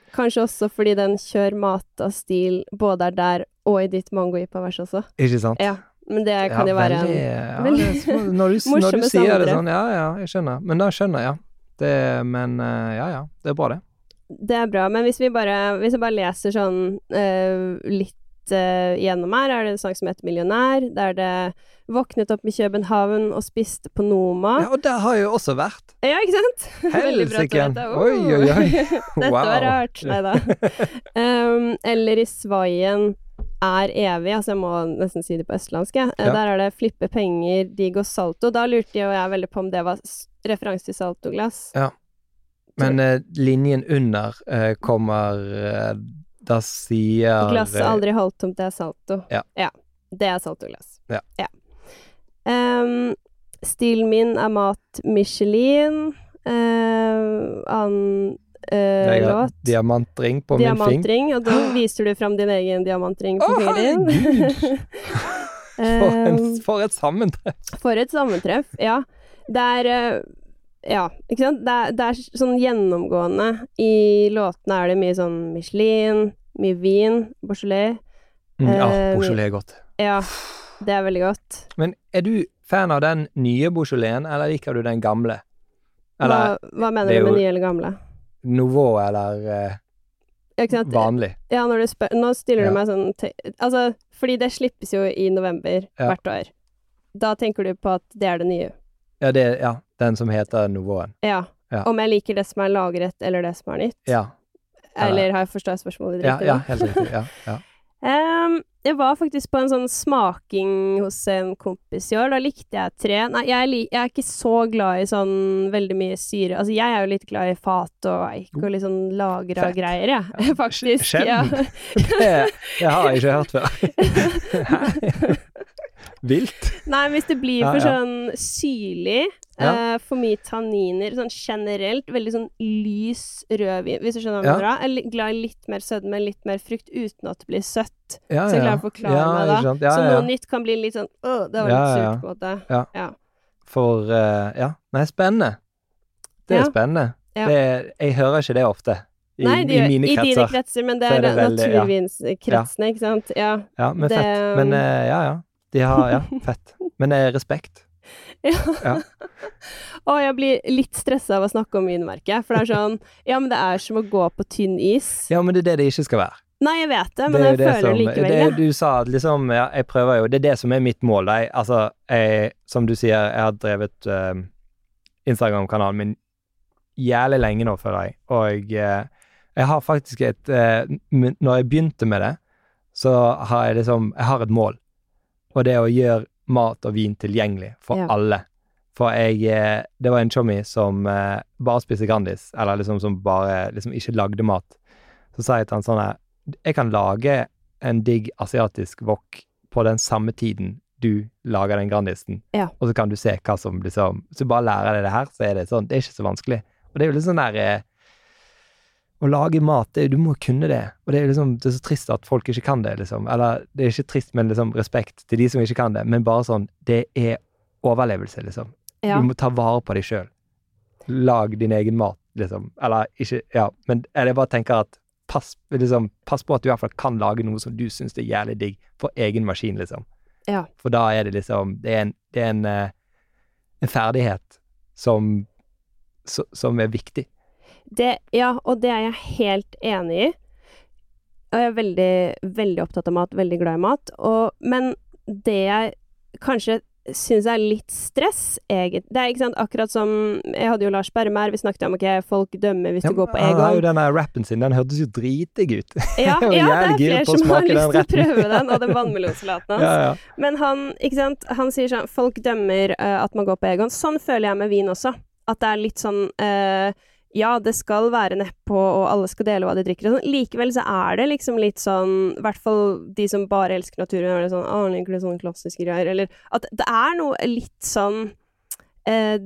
Ja. Kanskje også fordi den kjør mata-stil både er der og i ditt mango-ipa-vers også. Ikke sant? Ja, men det kan jo være en ja, veldig det er [laughs] når, du, når du sier sier det sånn, ja ja, jeg skjønner. Men da skjønner jeg, ja. Det, men eh, ja ja, det er bra, det. Det er bra, men hvis vi bare, hvis jeg bare leser sånn uh, litt eh, gjennom her, er det en sang som heter Millionær, der det våknet opp i København og spiste på Noma. Ja, og der har jeg jo også vært. Ja, ikke sant? [laughs] Helsike! dette. Oi, oi, [laughs] oi. Dette var rart. Nei da. Um, [laughs] eller i Svaien er evig, altså jeg må nesten si det på østlandsk, jeg. Ja. Der er det 'flippe penger, de går salto'. Da lurte jo jeg veldig på om det var referanse til saltoglass. Men eh, linjen under eh, kommer eh, Da sier Glasset aldri holdt halvtomt, det er salto. Ja. Det er saltoglass. Ja. Um, stilen min er mat Michelin. Uh, annen uh, låt. diamantring på min fing. Diamantring, og da [gasps] viser du fram din egen diamantring på oh, fingeren din. [laughs] For, en, Um, for et sammentreff! for et sammentreff, ja. Det er uh, Ja, ikke sant? Det er, det er sånn gjennomgående I låtene er det mye sånn Michelin, mye vin, Beaujolais. Mm, ja, Eh, Beaujolais er godt. Ja, det er veldig godt. Men er du fan av den nye Beaujolaisen, eller liker du den gamle? Eller hva, hva mener er du med nye eller gamle? Nouveau eller eh, vanlig? Ja, spør Nå stiller Ja. du meg sånn Altså, fordi det slippes jo i november Ja. hvert år. Da tenker du på at det er det nye. Ja, det, ja, den som heter Nouveauen. Ja. Ja. Om jeg liker det som er lagret, eller det som er nytt. Ja, Eller har jeg forstått spørsmålet riktig? ja, ja, helt riktig. Ja, ja. [laughs] um, jeg var faktisk på en sånn smaking hos en kompis i år. Da likte jeg tre Nei, jeg jeg er ikke så glad i sånn veldig mye syre. Altså, jeg er jo litt glad i fat og eik og litt sånn lagra greier, jeg. Ja, [laughs] faktisk. Ja. Det, [laughs] det har jeg ikke hørt før. Vilt. Nei, hvis det blir for ja. sånn syrlig, Ja. eh, for mye tanniner, sånn generelt, veldig sånn lys rødvin, hvis du skjønner hva jeg Ja. mener. Jeg er glad i litt mer sødme, litt mer frukt, uten at det blir søtt. Ja, Så jeg klarer å forklare ja, meg da. Ja, Så noe nytt kan bli litt sånn Åh, det var litt Ja, ja, surt, på en måte. For uh, Ja. Nei, spennende. Det er Ja. spennende. Ja. Det, jeg hører ikke det ofte. I, Nei, de i mine i dine kretser. kretser, men det er, er det ja. naturvinskretsene, ikke sant? Ja. Ja, men det- fett. Men uh, ja, ja. De har Ja, fett. Men eh, respekt. [laughs] ja. Ja. Og jeg blir litt stressa av å snakke om vinmerket, for det er sånn Ja, men det er som å gå på tynn is. Ja, men det er det det ikke skal være. Nei, jeg vet det, Det men det jeg det føler som- det likevel, det. Du sa at liksom Ja, jeg prøver jo. Det er det som er mitt mål. Jeg, altså, jeg, som du sier, jeg har drevet uh, Instagram-kanalen min jævlig lenge nå, føler jeg. Og uh, jeg har faktisk et uh, Når jeg begynte med det, så har jeg liksom Jeg har et mål. Og det å gjøre mat og vin tilgjengelig for Ja. alle. For jeg eh, Det var en chommy som eh, bare spiste Grandis, eller liksom som bare liksom ikke lagde mat. Så sa jeg til han sånn her Jeg kan lage en digg asiatisk wok på den samme tiden du lager den Grandisen, Ja. og så kan du se hva som liksom Så bare lærer deg det her, så er det sånn Det er ikke så vanskelig. Og det er jo litt sånn der eh, Å lage mat, det, du må kunne det. Og det er liksom Det er så trist at folk ikke kan det, liksom. Eller det er ikke trist, men liksom respekt til de som ikke kan det. Men bare sånn Det er overlevelse, liksom. ja. Du må ta vare på deg sjøl. Lag din egen mat, liksom. Eller ikke Ja, men jeg bare tenker at pass, liksom, pass på at du i hvert fall kan lage noe som du syns er jævlig digg, for egen maskin, liksom. Ja. For da er det liksom Det er en, det er en, eh, en ferdighet som, som er viktig. Det, ja, og det er jeg helt enig i. Og jeg er veldig, veldig opptatt av mat, veldig glad i mat. Og, men det jeg kanskje syns er litt stress, egentlig Det er ikke sant, akkurat som Jeg hadde jo Lars Berrum her, vi snakket om ok, folk dømmer hvis Ja, du går på Han har jo Egon. denne rappen sin, den hørtes jo dritdigg ut. Ja, [laughs] ja, det er flere som har lyst til å prøve den, og den vannmelonsalaten hans. [laughs] Ja, ja. Men han, ikke sant, han sier sånn Folk dømmer uh, at man går på Egon. Sånn føler jeg med vin også. At det er litt sånn eh, Ja, det skal være nedpå, og alle skal dele hva de drikker og sånn. Likevel så er det liksom litt sånn I hvert fall de som bare elsker naturen, er det sånn Å, liker du sånne klassiske greier? Eller at det er noe litt sånn eh,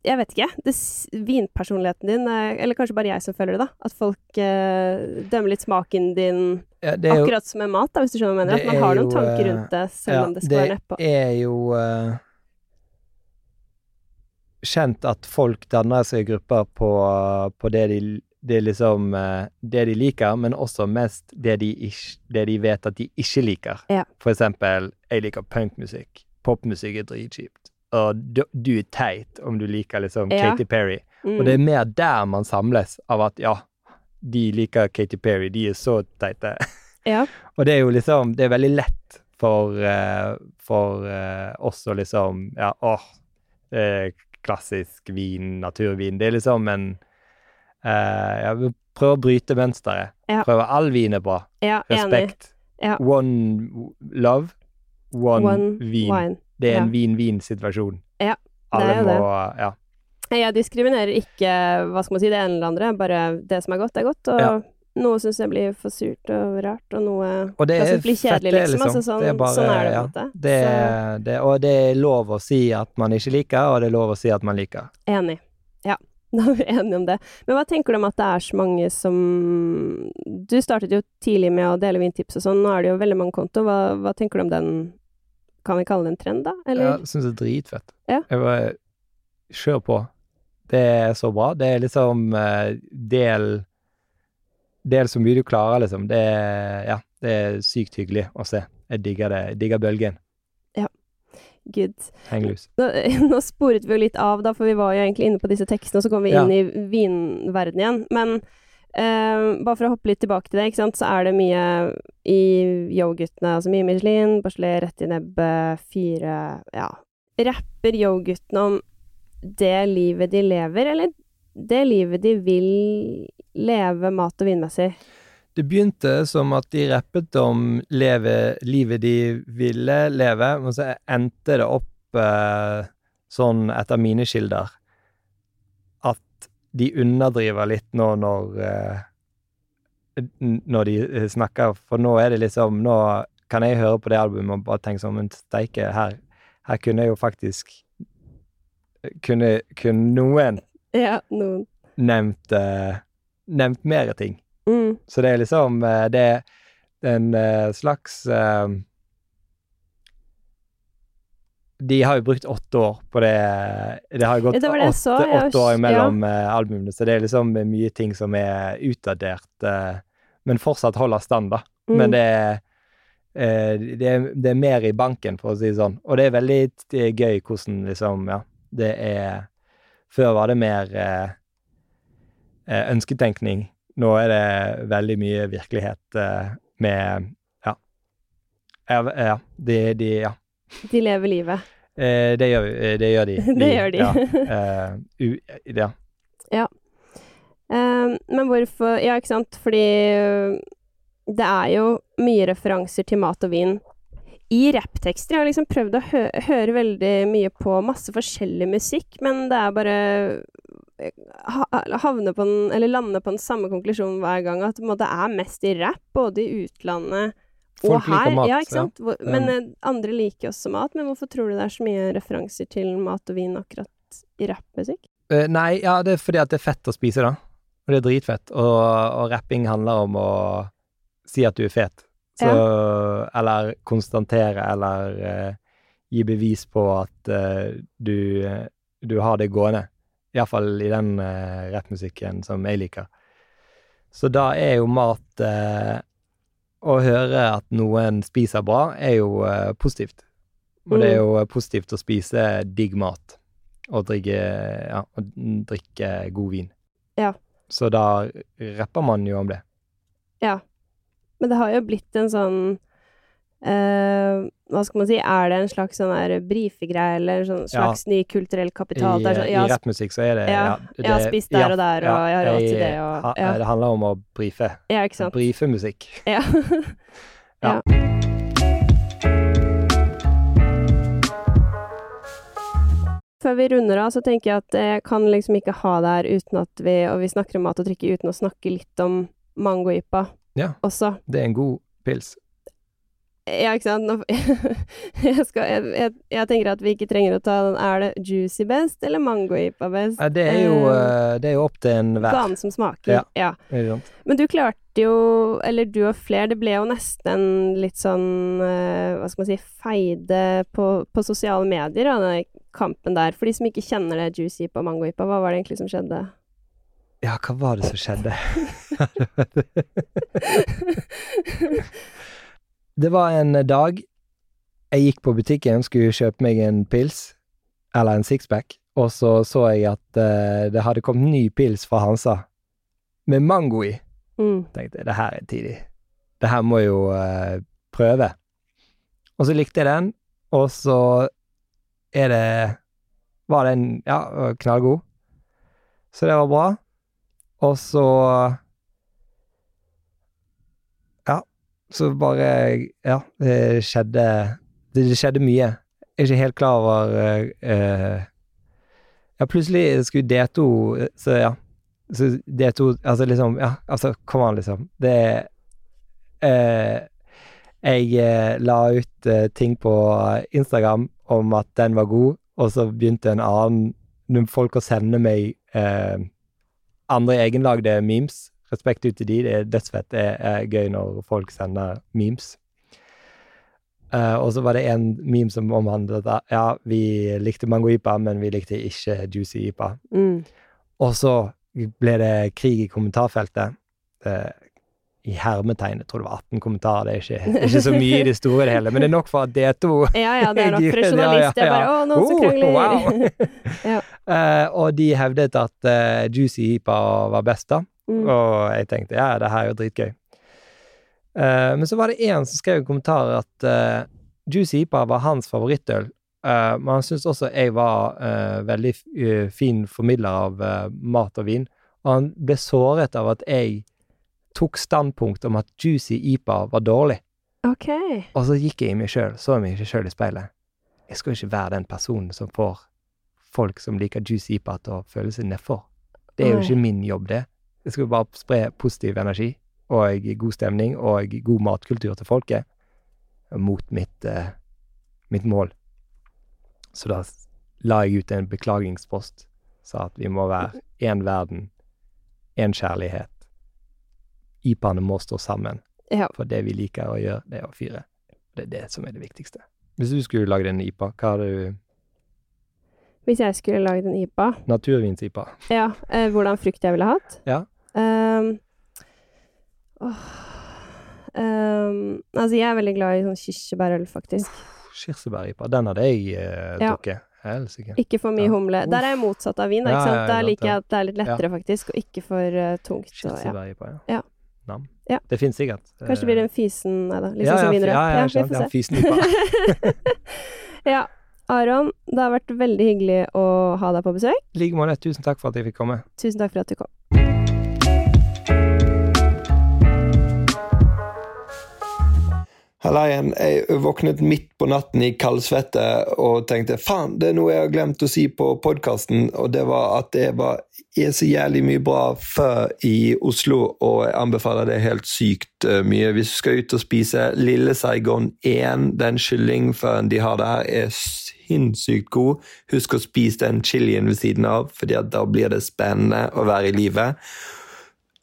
jeg vet ikke. Det, vinpersonligheten din, eh, eller kanskje bare jeg som føler det, da. At folk eh, dømmer litt smaken din Ja, det er jo, akkurat som med mat, da, hvis du skjønner hva jeg mener. At man er har noen jo, tanker eh, rundt det, selv ja, om det skal være nedpå. Det er jo eh, kjent at folk danner seg grupper på, på det de det liksom eh, det de liker, men også mest det de, ikke, det de vet at de ikke liker. Ja. For eksempel, jeg liker punkmusikk. Popmusikk er dritkjipt. Og du, du er teit om du liker liksom Ja. Katy Perry. Mm. Og det er mer der man samles, av at ja, de liker Katy Perry, de er så teite. [laughs] Ja. Og det er jo liksom Det er veldig lett for, eh, for eh, oss å liksom Ja, åh, klassisk vin, naturvin. Det er liksom en uh, vi prøver å bryte mønsteret. Ja. Prøve all vin er bra. ja. Respekt. Ja. One love, one, One vin. wine. Det er en vin-vin-situasjon. Ja, det Alle er jo må det. Ja. Jeg diskriminerer ikke hva skal man si, det ene eller andre, bare det som er godt, er godt. Og. Noe syns jeg blir for surt og rart, og noe Og det er blir kjedelig, fette, liksom. liksom. Altså, sånn, Det er bare- sånn er det på ja. en måte. Det, det, og det er lov å si at man ikke liker, og det er lov å si at man liker. enig. Ja. [laughs] Da er vi enige om det. Men hva tenker du om at det er så mange som Du startet jo tidlig med å dele vintips og sånn, nå er det jo veldig mange konto. Hva, hva tenker du om den Kan vi kalle det en trend, da? Eller? Jeg syns det er dritfett. Ja. Jeg bare Kjør på. Det er så bra. Det er liksom uh, Del Del så mye du klarer, liksom. Det Ja, det er sykt hyggelig å se. Jeg digger det. Jeg digger bølgen. Good. Heng loose. Nå, [laughs] nå sporet vi jo litt av, da, for vi var jo egentlig inne på disse tekstene, og så kom vi Ja. inn i vinverden igjen. Men eh, bare for å hoppe litt tilbake til det, ikke sant, så er det mye i Yo-guttene, altså mye Michelin, Bachelet, rett i nebbet, fire Ja. Rapper Yo-guttene om det livet de lever, eller det livet de vil leve mat- og vinmessig? Det begynte som at de rappet om leve, livet de ville leve, men så endte det opp eh, sånn, etter mine kilder, at de underdriver litt nå når eh, Når de eh, snakker, for nå er det liksom Nå kan jeg høre på det albumet og bare tenke sånn Men steike, her, her kunne jeg jo faktisk Kunne, kunne noen [laughs] Ja, noen. nevnt uh, Nevnt mere ting. Mm. Så det er liksom uh, Det er en uh, slags De har jo brukt åtte år på det Det har jo gått Ja, det det åtte, så, ja. åtte år mellom ja. albumene, så det er liksom mye ting som er utdatert, men fortsatt holder stand. Mm. Men det er, det, er, det er mer i banken, for å si det sånn. Og det er veldig gøy hvordan liksom Ja, det er Før var det mer eh, eh, ønsketenkning. Nå er det veldig mye virkelighet eh, med Ja. Ja, ja, de, de Ja. De lever livet. Eh, det, gjør, eh, det gjør [laughs] de. Det gjør de. Ja. [laughs] Eh, u, ja. Eh, men hvorfor Ja, ikke sant, fordi det er jo mye referanser til mat og vin i rapptekster. Jeg har liksom prøvd å hø høre veldig mye på masse forskjellig musikk, men det er bare øh, havne på den, eller lande på den samme konklusjonen hver gang, at det er mest i rap, både i utlandet og Folk her. liker mat. ja, ikke sant? Hvor, men Um, øh, andre liker også mat. Men hvorfor tror du det er så mye referanser til mat og vin akkurat i rappmusikk? Uh, nei, ja, det er fordi at det er fett å spise, da. Og det er dritfett. Og, og rapping handler om å si at du er fet. Så Eller konstatere, eller uh, gi bevis på at uh, du, du har det gående. Iallfall i den uh, rappmusikken som jeg liker. Så da er jo mat eh, Å høre at noen spiser bra, er jo eh, positivt. Og det er jo eh, positivt å spise digg mat og drikke, ja, og drikke god vin. Ja. Så da rapper man jo om det. Ja. Men det har jo blitt en sånn uh, Hva skal man si? Er det en slags sånn der brifegreie, eller en sånn slags ny kulturell kapital? I, Det er sånn, I ja, rappmusikk så er det ja, det, jeg har spist der og der, og jeg har råd til det, og- ha- ja. Det handler om å brife. ja, ikke sant? Brifemusikk. Ja. [laughs] Ja. ja. Før vi runder av, så tenker jeg at jeg kan liksom ikke ha det her uten at vi Og vi snakker om mat og drikke uten å snakke litt om mangoypa Ja. også. Det er en god pils. Ja, ikke sant? [laughs] Jeg, skal, jeg, jeg, jeg tenker at vi ikke trenger å ta den Er det juicy best eller mangoypa best? Ja, Det er jo, Eh, eh, det er jo opp til enhver. Ganen som smaker. Ja. ja. Men du klarte jo, eller du og flere, det ble jo nesten litt sånn eh, Hva skal man si Feide på, på sosiale medier, da, den kampen der. For de som ikke kjenner det juicy på mangoypa, hva var det egentlig som skjedde? Ja, hva var det som skjedde? det var en dag jeg gikk på butikken, skulle kjøpe meg en pils, eller en sixpack, og så så jeg at uh, det hadde kommet ny pils fra Hansa, med mango i. Mm. tenkte det her er tidlig. Det her må jeg jo uh, prøve. Og så likte jeg den, og så er det Var den ja, knallgod. Så det var bra. Og så Ja, så bare Ja, det skjedde Det, det skjedde mye. Jeg er ikke helt klar over uh, Ja, plutselig skulle D2 Så ja. Så D2 Altså liksom Ja, altså, kom an, liksom. Det uh, Jeg eh, la ut eh, ting på Instagram om at den var god, og så begynte en annen folk å sende meg eh, andre egenlagde memes. Respekt ut til de, det er dødsfett. Det er gøy når folk sender memes. Uh, og så var det en meme som omhandlet at ja, vi likte mango-ipa, men vi likte ikke juicy ipa. Mm. Og så ble det krig i kommentarfeltet. Eh, I hermetegn. Jeg tror det var 18 kommentarer. Det er ikke, ikke så mye i det store og hele, men det er nok for at D2 [laughs] Ja ja, det er nok [laughs] for Ja, ja, ja. Er bare. Å, noen som Oh, krangler! wow. [laughs] Ja. Eh, og de hevdet at uh, Juicy Heapa var best, da. Mm. Og jeg tenkte ja, det her er jo dritgøy. Uh, men så var det en som skrev i kommentarer at Juicy Heapa var hans favorittøl. Men han syntes også jeg var veldig fin formidler av mat og vin. Og han ble såret av at jeg tok standpunkt om at Juicy Ipa var dårlig. Ok. Og så gikk jeg i meg sjøl, så meg ikke sjøl i speilet. Jeg skal ikke være den personen som får folk som liker juicy ipa til å føle seg nedfor. Det er jo ikke min jobb, det. Jeg skal bare spre positiv energi og god stemning og god matkultur til folket mot mitt, uh, mitt mål. Så da la jeg ut en beklagingspost, sa at vi må være én verden, én kjærlighet. Ipaene må stå sammen. Ja. For det vi liker å gjøre, det er å fyre. Det er det som er det viktigste. Hvis du skulle lagd en IPA, hva hadde du Hvis jeg skulle lagd en IPA Naturvins-IPA. Ja, eh, hvordan frukt jeg ville hatt? Ja. Um, åh, um, altså, jeg er veldig glad i sånn kirsebærøl, faktisk. Kirsebær-IPA. Den hadde jeg eh, Ja. drukket. Helsike. Ikke for mye Ja. humle. Der er jeg motsatt av vin, da, Ja, ikke sant? ja, Der liker jeg at det er litt lettere, faktisk, og ikke for uh, tungt. Kirsebær-IPA, ja. Ja. Ja. Det finnes sikkert. Kanskje blir det en fysen Nei da, liksom ja, ja, som ja, vinrød. Ja, ja, vi får se. Fysen-IPA. [laughs] ja. Aron, det har vært veldig hyggelig å ha deg på besøk. I like måte. Tusen takk for at jeg fikk komme. Tusen takk for at du kom. Halla igjen. Jeg våknet midt på natten i kaldsvette og tenkte faen, det er noe jeg har glemt å si på podkasten, og det var at det var, er så jævlig mye bra før i Oslo, og jeg anbefaler det helt sykt eh, mye. Hvis du skal ut og spise Lille Saigon 1, den kyllingføen de har der, er sinnssykt god. Husk å spise den chilien ved siden av, fordi da blir det spennende å være i livet.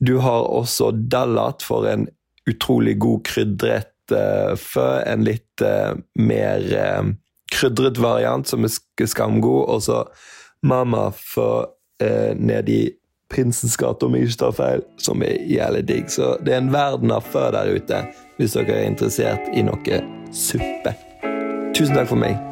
Du har også Dallat for en utrolig god krydret eh, fø, en litt eh, mer eh, krydret variant som er skamgod, og så Mamma for ned nedi Prinsens gate, om jeg ikke tar feil, som er jævlig digg. Så det er en verden av før der ute, hvis dere er interessert i noe suppe. Tusen takk for meg.